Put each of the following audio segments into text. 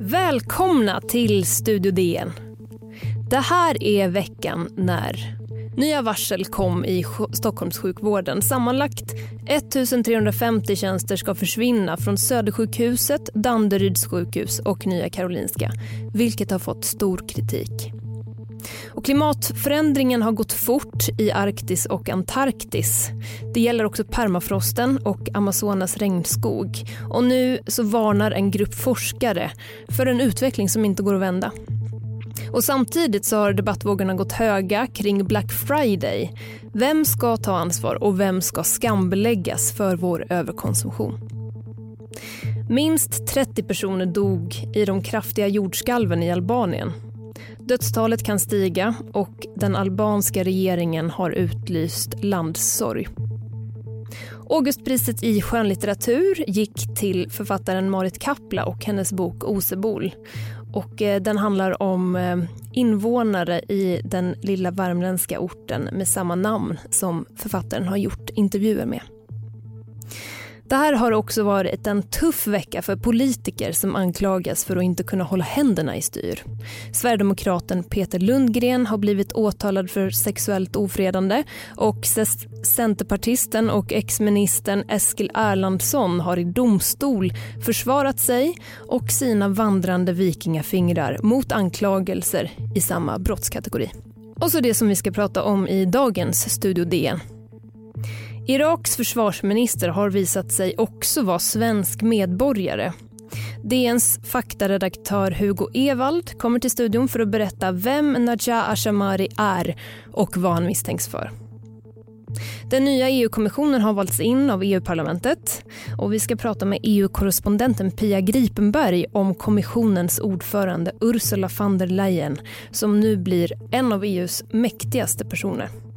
Välkomna till Studio DN. Det här är veckan när nya varsel kom i Stockholmssjukvården. Sammanlagt 1350 tjänster ska försvinna från Södersjukhuset, Danderyds sjukhus och Nya Karolinska, vilket har fått stor kritik. Och klimatförändringen har gått fort i Arktis och Antarktis. Det gäller också permafrosten och Amazonas regnskog. Och nu så varnar en grupp forskare för en utveckling som inte går att vända. Och samtidigt så har debattvågorna gått höga kring Black Friday. Vem ska ta ansvar och vem ska skambeläggas för vår överkonsumtion? Minst 30 personer dog i de kraftiga jordskalven i Albanien Dödstalet kan stiga och den albanska regeringen har utlyst landssorg. Augustpriset i skönlitteratur gick till författaren Marit Kapla och hennes bok Osebol. Och eh, den handlar om eh, invånare i den lilla värmländska orten med samma namn som författaren har gjort intervjuer med. Det här har också varit en tuff vecka för politiker som anklagas för att inte kunna hålla händerna i styr. Sverigedemokraten Peter Lundgren har blivit åtalad för sexuellt ofredande och centerpartisten och exministern Eskil Erlandsson har i domstol försvarat sig och sina vandrande vikingafingrar mot anklagelser i samma brottskategori. Och så det som vi ska prata om i dagens Studio DN. Iraks försvarsminister har visat sig också vara svensk medborgare. DNs faktaredaktör Hugo Ewald kommer till studion för att berätta vem Najah Ashamari är och vad han misstänks för. Den nya EU-kommissionen har valts in av EU-parlamentet och vi ska prata med EU-korrespondenten Pia Gripenberg om kommissionens ordförande Ursula von der Leyen som nu blir en av EUs mäktigaste personer.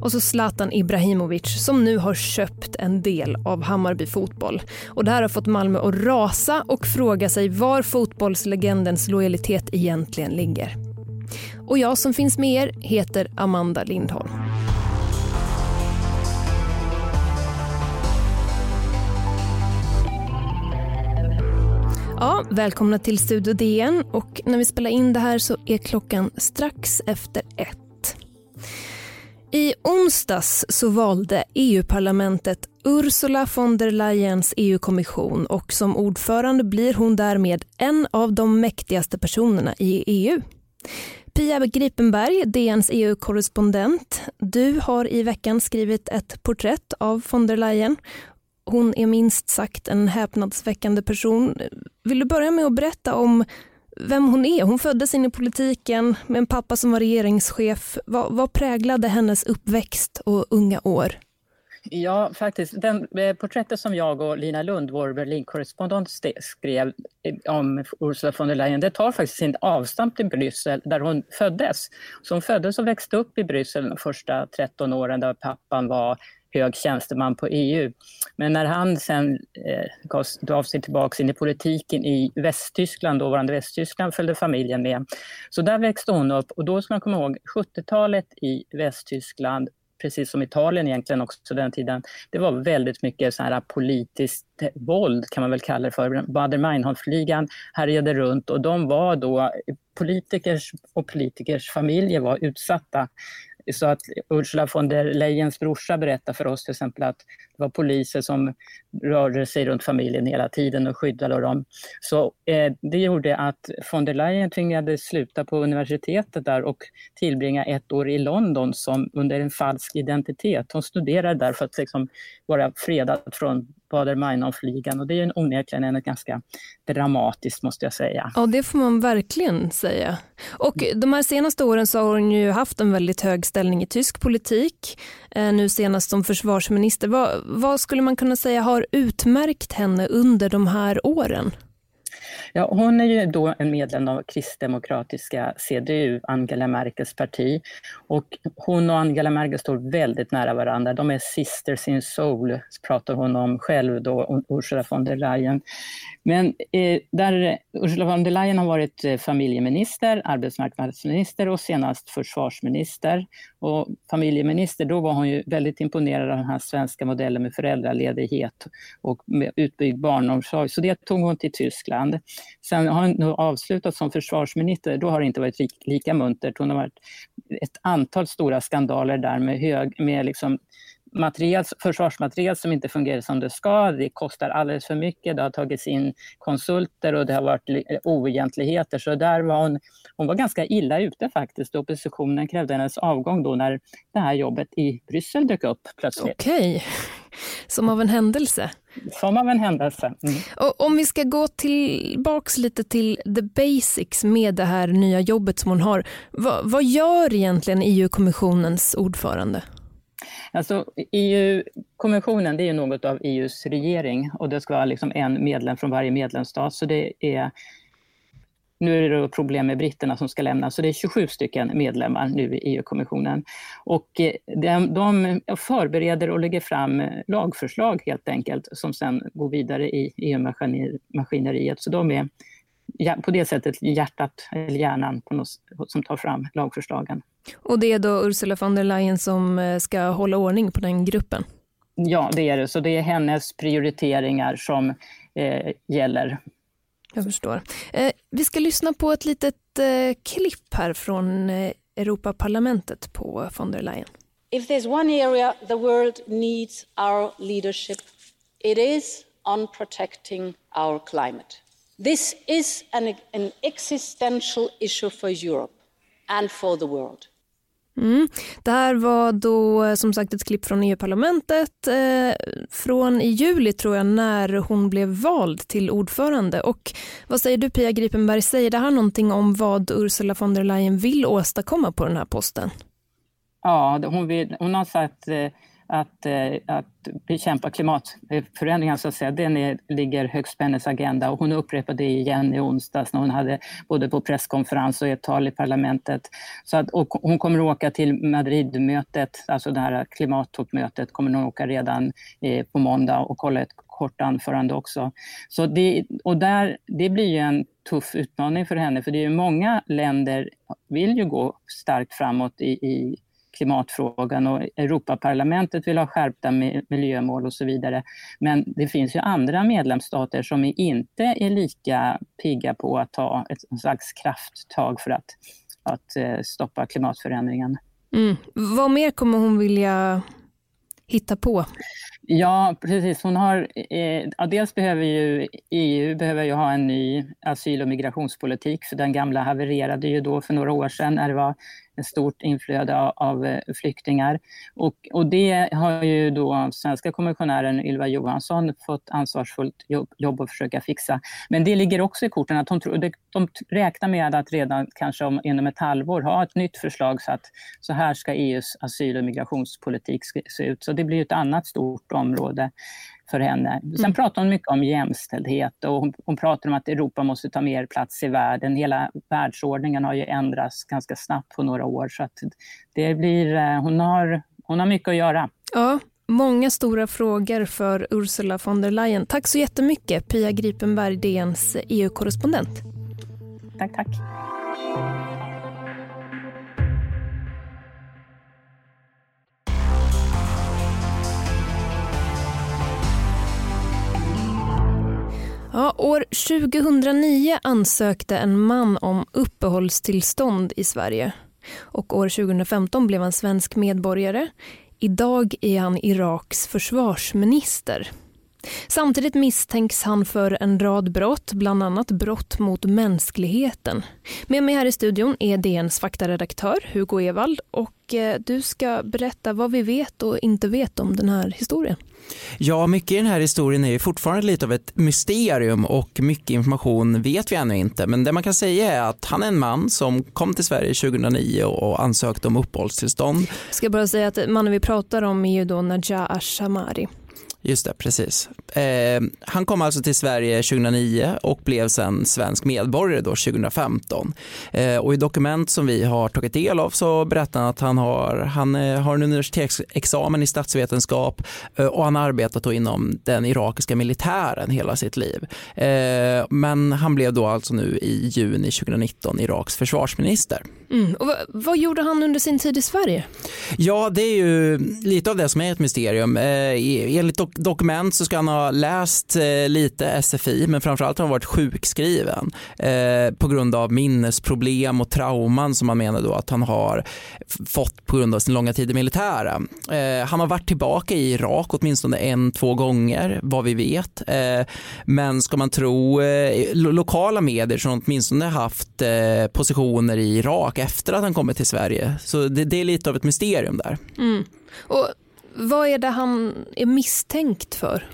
Och så Zlatan Ibrahimovic som nu har köpt en del av Hammarby fotboll. Och det här har fått Malmö att rasa och fråga sig var fotbollslegendens lojalitet egentligen ligger. Och jag som finns med er heter Amanda Lindholm. Ja, välkomna till Studio DN och när vi spelar in det här så är klockan strax efter ett. I onsdags så valde EU-parlamentet Ursula von der Leyens EU-kommission och som ordförande blir hon därmed en av de mäktigaste personerna i EU. Pia Gripenberg, DNs EU-korrespondent. Du har i veckan skrivit ett porträtt av von der Leyen. Hon är minst sagt en häpnadsväckande person. Vill du börja med att berätta om vem hon är. Hon föddes in i politiken med en pappa som var regeringschef. Vad, vad präglade hennes uppväxt och unga år? Ja, faktiskt. Den, eh, porträttet som jag och Lina Lund, vår Berlinkorrespondent, skrev eh, om Ursula von der Leyen, det tar faktiskt sin avstamp i Bryssel där hon föddes. Så hon föddes och växte upp i Bryssel de första 13 åren där pappan var hög tjänsteman på EU. Men när han sen eh, gav sig tillbaka in i politiken i Västtyskland, dåvarande Västtyskland, följde familjen med. Så där växte hon upp och då ska man komma ihåg 70-talet i Västtyskland precis som Italien egentligen också den tiden, det var väldigt mycket så här politiskt våld kan man väl kalla det för. Baader-Meinhof-ligan härjade runt och de var då, politikers och politikers familjer var utsatta så att Ursula von der Leyens brorsa berättar för oss till exempel att det var poliser som rörde sig runt familjen hela tiden och skyddade dem. Så eh, det gjorde att von der Leyen tvingades sluta på universitetet där och tillbringa ett år i London som under en falsk identitet. Hon studerade där för att liksom vara fredad från Baader-Meinhof-ligan och det är onekligen en ganska dramatiskt måste jag säga. Ja, det får man verkligen säga. Och de här senaste åren så har hon ju haft en väldigt hög ställning i tysk politik, eh, nu senast som försvarsminister. Vad, vad skulle man kunna säga har utmärkt henne under de här åren? Ja, hon är ju då en medlem av kristdemokratiska CDU, Angela Merkels parti. Och hon och Angela Merkel står väldigt nära varandra. De är sisters in soul, pratar hon om själv då, Ursula von der Leyen. Men eh, där Ursula von der Leyen har varit eh, familjeminister, arbetsmarknadsminister och senast försvarsminister och familjeminister, då var hon ju väldigt imponerad av den här svenska modellen med föräldraledighet och med utbyggd barnomsorg. Så det tog hon till Tyskland. Sen har hon avslutat som försvarsminister. Då har det inte varit lika muntert. Hon har varit ett antal stora skandaler där med, hög, med liksom material, försvarsmaterial som inte fungerar som det ska. Det kostar alldeles för mycket. Det har tagits in konsulter och det har varit oegentligheter. Så där var hon, hon var ganska illa ute faktiskt. Oppositionen krävde hennes avgång då när det här jobbet i Bryssel dök upp plötsligt. Okej, som av en händelse. Som av en händelse. Mm. Och om vi ska gå tillbaks lite till the basics med det här nya jobbet som hon har. vad, vad gör egentligen EU-kommissionens ordförande? Alltså, EU-kommissionen, det är något av EUs regering och det ska vara liksom en medlem från varje medlemsstat. Så det är, nu är det problem med britterna som ska lämna, så det är 27 stycken medlemmar nu i EU-kommissionen. Och eh, de, de förbereder och lägger fram lagförslag helt enkelt som sen går vidare i EU-maskineriet. Så de är på det sättet hjärtat, eller hjärnan på något, som tar fram lagförslagen. Och det är då Ursula von der Leyen som eh, ska hålla ordning på den gruppen? Ja, det är det. Så det är hennes prioriteringar som eh, gäller. Jag förstår. Eh, vi ska lyssna på ett litet eh, klipp här från eh, Europaparlamentet på von der Leyen. If there's one area the world needs our leadership, it is on protecting our climate. This is an, an existential issue for Europe and for the world. Mm. Det här var då som sagt ett klipp från EU-parlamentet eh, från i juli tror jag när hon blev vald till ordförande. Och vad säger du Pia Gripenberg, säger det här någonting om vad Ursula von der Leyen vill åstadkomma på den här posten? Ja, hon, vill, hon har sagt eh, att, eh, att bekämpa klimatförändringar, så att säga, den är, ligger högst på hennes agenda. Och hon upprepade det igen i onsdags när hon hade både på presskonferens och ett tal i parlamentet. Så att, och hon kommer att åka till Madridmötet, alltså det här klimattoppmötet, kommer hon åka redan eh, på måndag och kolla ett kort anförande också. Så det, och där, det blir ju en tuff utmaning för henne, för det är ju många länder vill ju gå starkt framåt i, i klimatfrågan och Europaparlamentet vill ha skärpta miljömål och så vidare. Men det finns ju andra medlemsstater som inte är lika pigga på att ta ett slags krafttag för att, att eh, stoppa klimatförändringen. Mm. Vad mer kommer hon vilja hitta på? Ja, precis. Hon har, eh, ja, dels behöver ju EU behöver ju ha en ny asyl och migrationspolitik, för den gamla havererade ju då för några år sedan när det var ett stort inflöde av, av flyktingar. Och, och, det har ju då svenska kommissionären Ylva Johansson fått ansvarsfullt jobb, jobb att försöka fixa. Men det ligger också i korten att de, de räknar med att redan kanske om, inom ett halvår ha ett nytt förslag så att så här ska EUs asyl och migrationspolitik se ut. Så det blir ett annat stort område för henne. Sen mm. pratar hon mycket om jämställdhet och hon, hon, pratar om att Europa måste ta mer plats i världen. Hela världsordningen har ju ändrats ganska snabbt på några år så att det blir, eh, hon, har, hon har mycket att göra. Ja, många stora frågor för Ursula von der Leyen. Tack så jättemycket Pia Gripenberg, DNs EU-korrespondent. Tack, tack. Ja, år 2009 ansökte en man om uppehållstillstånd i Sverige. Och år 2015 blev han svensk medborgare. Idag är han Iraks försvarsminister. Samtidigt misstänks han för en rad brott, bland annat brott mot mänskligheten. Med mig här i studion är DNs faktaredaktör Hugo Evald och eh, du ska berätta vad vi vet och inte vet om den här historien. Ja, mycket i den här historien är fortfarande lite av ett mysterium och mycket information vet vi ännu inte. Men det man kan säga är att han är en man som kom till Sverige 2009 och ansökte om uppehållstillstånd. Jag ska bara säga att mannen vi pratar om är ju då Najah Ashamari. Just det, precis. Eh, han kom alltså till Sverige 2009 och blev sen svensk medborgare då 2015. Eh, och i dokument som vi har tagit del av så berättar han att han har, han eh, har en universitetsexamen i statsvetenskap eh, och han har arbetat då inom den irakiska militären hela sitt liv. Eh, men han blev då alltså nu i juni 2019 Iraks försvarsminister. Mm. Och vad, gjorde han under sin tid i Sverige? Ja, det är ju lite av det som är ett mysterium. Eh, enligt dok dokument så ska han ha läst eh, lite SFI, men framförallt har han varit sjukskriven eh, på grund av minnesproblem och trauman som man menar då att han har fått på grund av sin långa tid i militären. Eh, han har varit tillbaka i Irak åtminstone en, två gånger, vad vi vet. Eh, men ska man tro eh, lokala medier som åtminstone haft eh, positioner i Irak efter att han kommit till Sverige. Så det, det är lite av ett mysterium där. Mm. Och vad är det han är misstänkt för?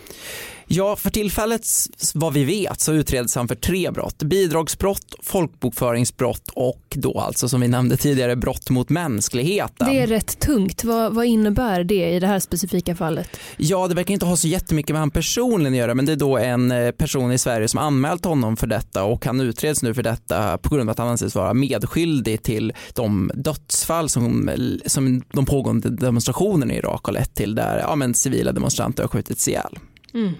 Ja, för tillfället vad vi vet så utreds han för tre brott. Bidragsbrott, folkbokföringsbrott och då alltså som vi nämnde tidigare brott mot mänskligheten. Det är rätt tungt. Vad, vad innebär det i det här specifika fallet? Ja, det verkar inte ha så jättemycket med han personligen att göra men det är då en eh, person i Sverige som anmält honom för detta och han utreds nu för detta på grund av att han anses vara medskyldig till de dödsfall som, som de pågående demonstrationerna i Irak har lett till där ja, men civila demonstranter har skjutits ihjäl. Mm.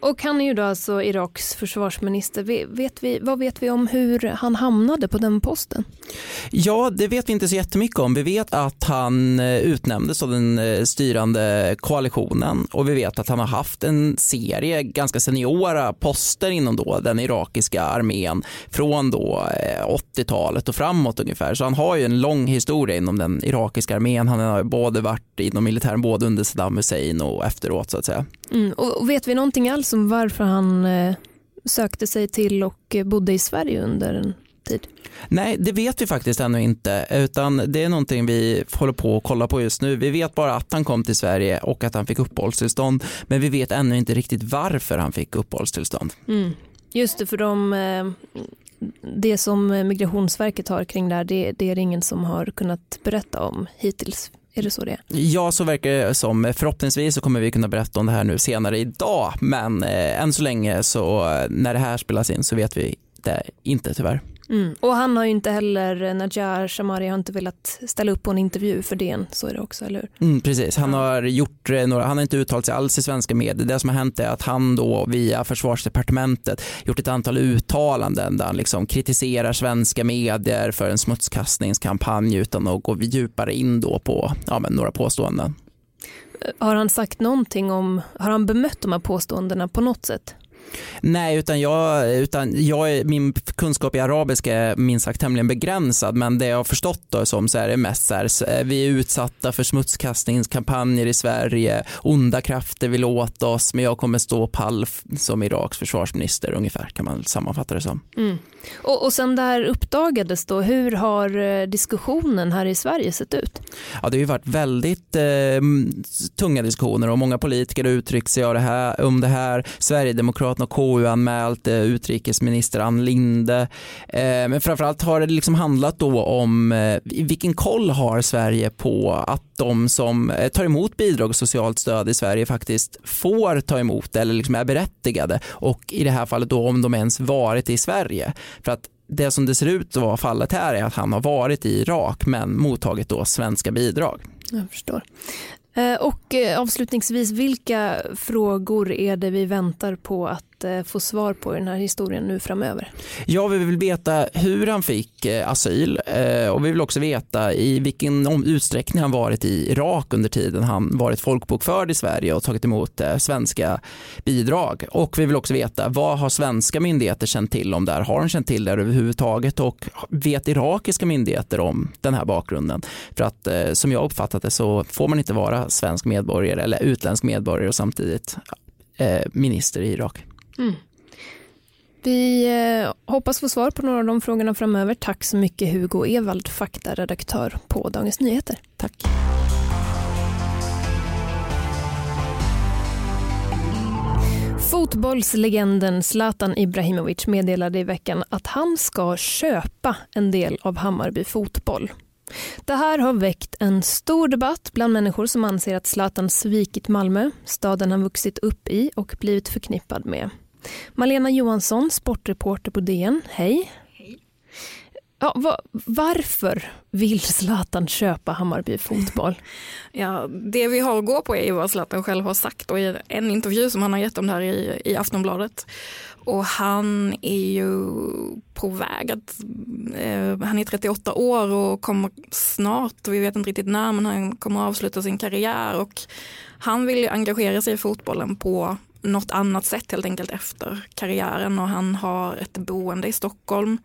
Och han är ju då alltså Iraks försvarsminister. Vet vi, vad vet vi om hur han hamnade på den posten? Ja, det vet vi inte så jättemycket om. Vi vet att han eh, utnämndes av den eh, styrande koalitionen och vi vet att han har haft en serie ganska seniora poster inom då den irakiska armén från då 80-talet eh, och framåt ungefär. Så han har ju en lång historia inom den irakiska armén. Han har både varit inom militären både under Saddam Hussein och efteråt så att säga. Mm, och vet vi någonting alls om varför han eh, sökte sig till och bodde i Sverige under en tid? Nej, det vet vi faktiskt ännu inte, utan det är någonting vi håller på att kolla på just nu. Vi vet bara att han kom till Sverige och att han fick uppehållstillstånd, men vi vet ännu inte riktigt varför han fick uppehållstillstånd. Mm. Just det, för de, eh, det som Migrationsverket har kring det här, det, det är det ingen som har kunnat berätta om hittills. Är det så det är? Ja, så verkar det som. Förhoppningsvis så kommer vi kunna berätta om det här nu senare idag, men eh, än så länge så eh, när det här spelas in så vet vi det inte tyvärr. Mm. Och han har ju inte heller, Najjar Shamari har inte velat ställa upp på en intervju för DN, så är det också, eller hur? Mm, precis, han har, gjort eh, några, han har inte uttalat sig alls i svenska medier. Det som har hänt är att han då via försvarsdepartementet gjort ett antal uttalanden där han liksom kritiserar svenska medier för en smutskastningskampanj utan att gå djupare in då på ja, men några påståenden. Har han sagt någonting om, har han bemött de här påståendena på något sätt? Nej, utan, jag, utan jag, min kunskap i arabiska är minst sagt tämligen begränsad, men det jag har förstått då som så är det mest så här, eh, vi är utsatta för smutskastningskampanjer i Sverige, onda krafter vill åt oss, men jag kommer stå pall som Iraks försvarsminister ungefär kan man sammanfatta det som. Mm. Och, och sen det här uppdagades då, hur har eh, diskussionen här i Sverige sett ut? Ja, det har ju varit väldigt eh, tunga diskussioner och många politiker har uttryckt sig det här, om det här. Sverigedemokraterna och KU anmält eh, utrikesminister Ann Linde. Eh, men framförallt har det liksom handlat då om eh, vilken koll har Sverige på att de som eh, tar emot bidrag och socialt stöd i Sverige faktiskt får ta emot eller liksom är berättigade och i det här fallet då om de ens varit i Sverige. För att det som det ser ut att vara fallet här är att han har varit i Irak men mottagit då svenska bidrag. Jag förstår. Eh, och eh, avslutningsvis, vilka frågor är det vi väntar på att Eh, få svar på i den här historien nu framöver? Ja, vi vill veta hur han fick eh, asyl eh, och vi vill också veta i vilken utsträckning han varit i Irak under tiden han varit folkbokförd i Sverige och tagit emot svenska bidrag. Och vi vill också veta vad har svenska myndigheter känt till om det här? Har de känt till det överhuvudtaget och vet irakiska myndigheter om den här bakgrunden? För att som jag uppfattat det så får man inte vara svensk medborgare eller utländsk medborgare och samtidigt minister i Irak. Mm. Vi eh, hoppas få svar på några av de frågorna framöver. Tack så mycket Hugo Evald, faktaredaktör på Dagens Nyheter. Tack. Fotbollslegenden Zlatan Ibrahimovic meddelade i veckan att han ska köpa en del av Hammarby fotboll. Det här har väckt en stor debatt bland människor som anser att Zlatan svikit Malmö, staden han vuxit upp i och blivit förknippad med. Malena Johansson, sportreporter på DN. Hej. Hej. Ja, va, varför vill Zlatan köpa Hammarby fotboll? Ja, det vi har att gå på är vad Zlatan själv har sagt och i en intervju som han har gett om det här i, i Aftonbladet. Och han är ju på väg att, eh, han är 38 år och kommer snart, vi vet inte riktigt när, men han kommer att avsluta sin karriär och han vill ju engagera sig i fotbollen på något annat sätt helt enkelt efter karriären och han har ett boende i Stockholm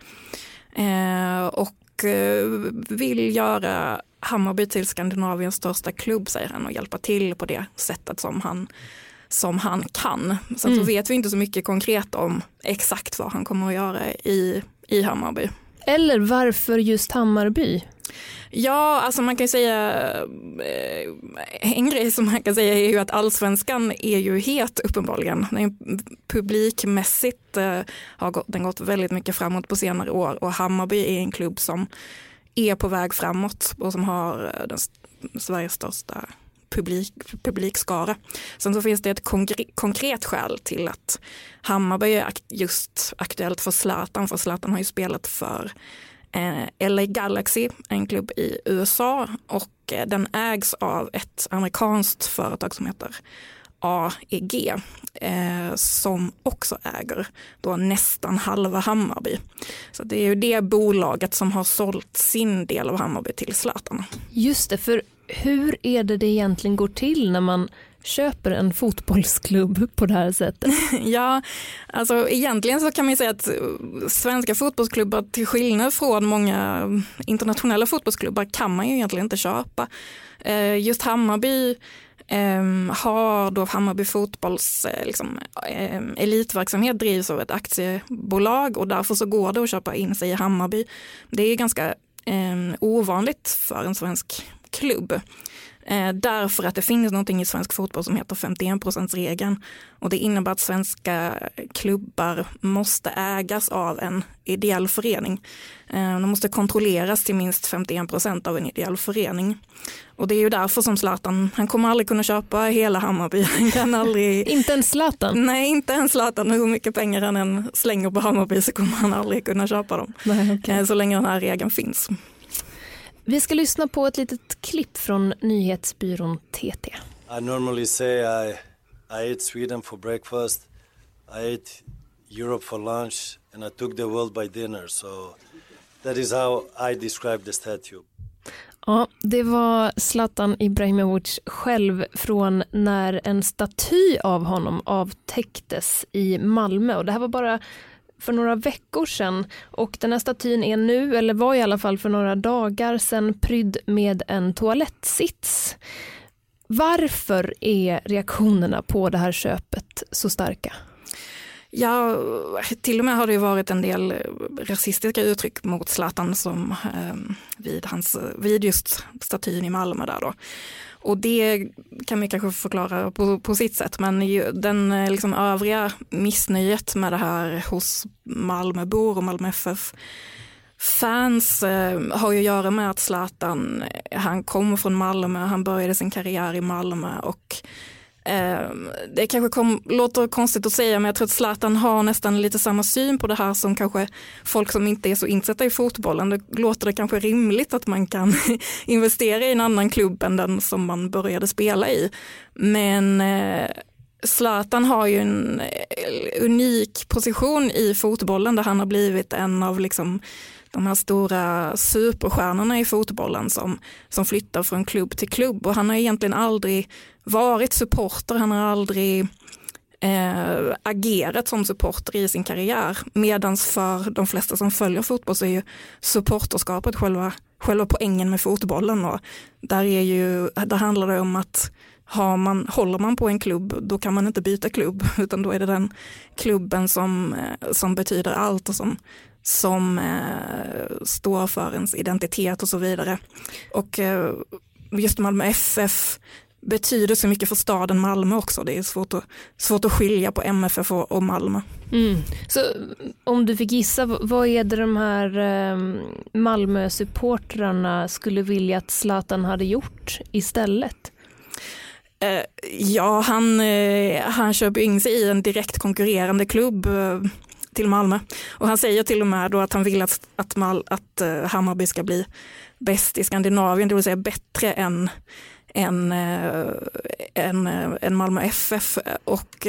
eh, och eh, vill göra Hammarby till Skandinaviens största klubb säger han och hjälpa till på det sättet som han som han kan. Sen mm. så vet vi inte så mycket konkret om exakt vad han kommer att göra i, i Hammarby. Eller varför just Hammarby? Ja, alltså man kan säga, eh, en grej som man kan säga är ju att allsvenskan är ju het uppenbarligen. Publikmässigt eh, har den gått väldigt mycket framåt på senare år och Hammarby är en klubb som är på väg framåt och som har eh, den, Sveriges största publik, publikskara. Sen så finns det ett konkret skäl till att Hammarby är just aktuellt för Zlatan, för Zlatan har ju spelat för Eh, LA Galaxy, en klubb i USA och eh, den ägs av ett amerikanskt företag som heter AEG eh, som också äger då nästan halva Hammarby. Så det är ju det bolaget som har sålt sin del av Hammarby till Zlatan. Just det, för hur är det det egentligen går till när man köper en fotbollsklubb på det här sättet? ja, alltså egentligen så kan man säga att eh, svenska fotbollsklubbar till skillnad från många eh, internationella fotbollsklubbar kan man ju egentligen inte köpa. Eh, just Hammarby ehm, har då Hammarby fotbolls liksom, ehm, elitverksamhet drivs av ett aktiebolag och därför så går det att köpa in sig i Hammarby. Det är ganska ehm, ovanligt för en svensk klubb. Eh, därför att det finns någonting i svensk fotboll som heter 51 regeln och det innebär att svenska klubbar måste ägas av en ideell förening. Eh, de måste kontrolleras till minst 51 procent av en ideell förening. Och det är ju därför som Zlatan, han kommer aldrig kunna köpa hela Hammarby. Han kan aldrig... inte ens Zlatan? Nej, inte ens Zlatan. Hur mycket pengar han än slänger på Hammarby så kommer han aldrig kunna köpa dem. Nej, okay. Eh, så länge den här regeln finns. Vi ska lyssna på ett litet klipp från nyhetsbyrån TT. I normally say I, I ate Sweden for breakfast, I ate Europe for lunch and I took the world by dinner. So that is how I describe the statue. Ja, det var Zlatan Ibrahimovic själv från när en staty av honom avtäcktes i Malmö. Och det här var bara för några veckor sedan och den här statyn är nu, eller var i alla fall för några dagar sedan, prydd med en toalettsits. Varför är reaktionerna på det här köpet så starka? Ja, till och med har det varit en del eh, rasistiska uttryck mot Zlatan som eh, vid, hans, vid just statyn i Malmö där då. Och det kan vi kanske förklara på, på sitt sätt, men den eh, liksom övriga missnöjet med det här hos Malmöbor och Malmö FF fans eh, har ju att göra med att Zlatan, eh, han kom från Malmö, han började sin karriär i Malmö och Ehm, det kanske kom, låter konstigt att säga men jag tror att Zlatan har nästan lite samma syn på det här som kanske folk som inte är så insatta i fotbollen. Det låter det kanske rimligt att man kan investera i en annan klubb än den som man började spela i. Men eh, Zlatan har ju en eh, unik position i fotbollen där han har blivit en av liksom de här stora superstjärnorna i fotbollen som, som flyttar från klubb till klubb och han har egentligen aldrig varit supporter, han har aldrig eh, agerat som supporter i sin karriär. Medan för de flesta som följer fotboll så är ju supporterskapet själva, själva poängen med fotbollen. Och där, är ju, där handlar det om att har man, håller man på en klubb då kan man inte byta klubb utan då är det den klubben som, eh, som betyder allt och som, som eh, står för ens identitet och så vidare. Och eh, just Malmö FF betyder så mycket för staden Malmö också. Det är svårt att, svårt att skilja på MFF och, och Malmö. Mm. Så om du fick gissa, vad är det de här eh, Malmö-supportrarna skulle vilja att Zlatan hade gjort istället? Eh, ja, han, eh, han köper in sig i en direkt konkurrerande klubb. Till Malmö. Och han säger till och med då att han vill att, att, Mal, att uh, Hammarby ska bli bäst i Skandinavien, det vill säga bättre än än, än, än Malmö FF. Och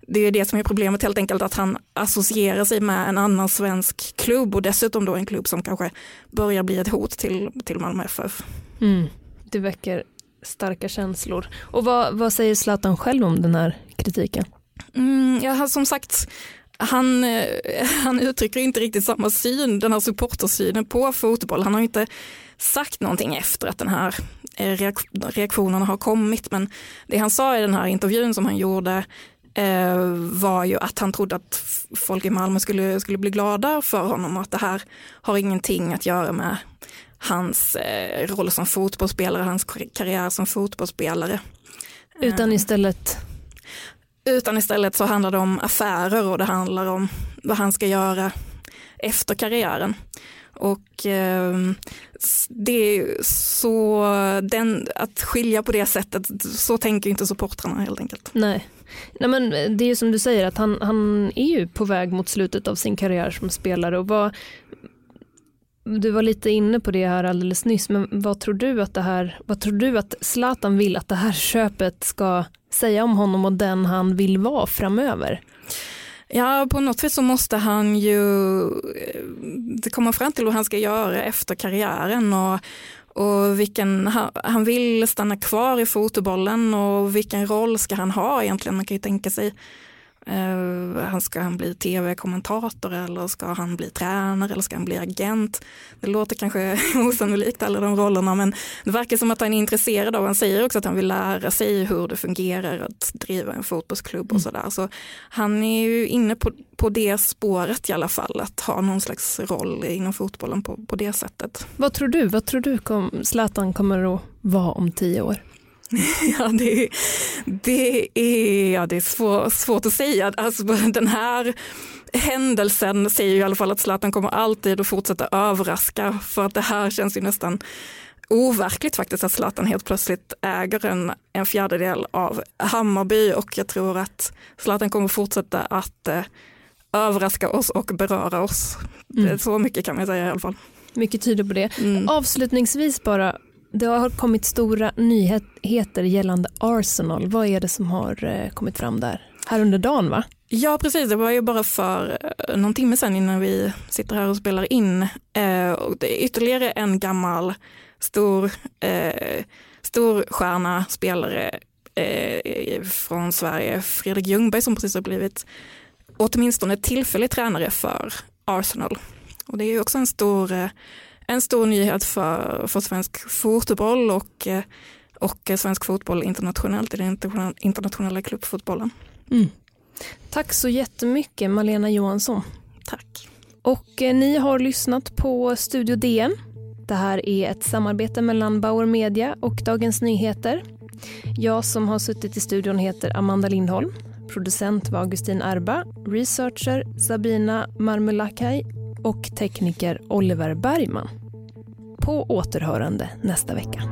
det är det som är problemet helt enkelt, att han associerar sig med en annan svensk klubb och dessutom då en klubb som kanske börjar bli ett hot till, till Malmö FF. Mm. Det väcker starka känslor. Och vad, vad säger Zlatan själv om den här kritiken? Mm, ja, som sagt, han, han uttrycker inte riktigt samma syn, den här supportersynen på fotboll. Han har inte sagt någonting efter att den här eh, reaktionerna har kommit. Men det han sa i den här intervjun som han gjorde eh, var ju att han trodde att folk i Malmö skulle, skulle bli glada för honom och att det här har ingenting att göra med hans eh, roll som fotbollsspelare, hans karriär som fotbollsspelare. Utan istället? Utan istället så handlar det om affärer och det handlar om vad han ska göra efter karriären. Och eh, det är så, den, att skilja på det sättet, så tänker inte supportrarna helt enkelt. Nej. Nej men det är ju som du säger att han, han är ju på väg mot slutet av sin karriär som spelare och vad, du var lite inne på det här alldeles nyss, men vad tror du att det här, vad tror du att Zlatan vill att det här köpet ska säga om honom och den han vill vara framöver? Ja, på något vis så måste han ju eh, komma fram till vad han ska göra efter karriären och, och vilken, han vill stanna kvar i fotbollen och vilken roll ska han ha egentligen? Man kan ju tänka sig Uh, ska han bli tv-kommentator eller ska han bli tränare eller ska han bli agent? Det låter kanske osannolikt alla de rollerna men det verkar som att han är intresserad av, han säger också att han vill lära sig hur det fungerar att driva en fotbollsklubb och mm. sådär. Så han är ju inne på, på det spåret i alla fall, att ha någon slags roll inom fotbollen på, på det sättet. Vad tror du, vad tror du kom, Zlatan kommer att vara om tio år? Ja, det, det är, ja, det är svår, svårt att säga. Alltså, den här händelsen säger i alla fall att Zlatan kommer alltid att fortsätta överraska för att det här känns ju nästan overkligt faktiskt att Zlatan helt plötsligt äger en, en fjärdedel av Hammarby och jag tror att Zlatan kommer fortsätta att eh, överraska oss och beröra oss. Mm. Så mycket kan man säga i alla fall. Mycket tyder på det. Mm. Avslutningsvis bara, det har kommit stora nyheter gällande Arsenal. Vad är det som har eh, kommit fram där? Här under dagen va? Ja precis, det var ju bara för eh, någon timme sedan innan vi sitter här och spelar in. Eh, och det är ytterligare en gammal stor, eh, stor stjärna, spelare eh, från Sverige, Fredrik Ljungberg som precis har blivit åtminstone tillfällig tränare för Arsenal. Och det är ju också en stor eh, en stor nyhet för, för svensk fotboll och, och svensk fotboll internationellt i den internationella klubbfotbollen. Mm. Tack så jättemycket Malena Johansson. Tack. Och eh, ni har lyssnat på Studio DN. Det här är ett samarbete mellan Bauer Media och Dagens Nyheter. Jag som har suttit i studion heter Amanda Lindholm. Producent var Augustin Erba, researcher Sabina Marmulakai och tekniker Oliver Bergman. På återhörande nästa vecka.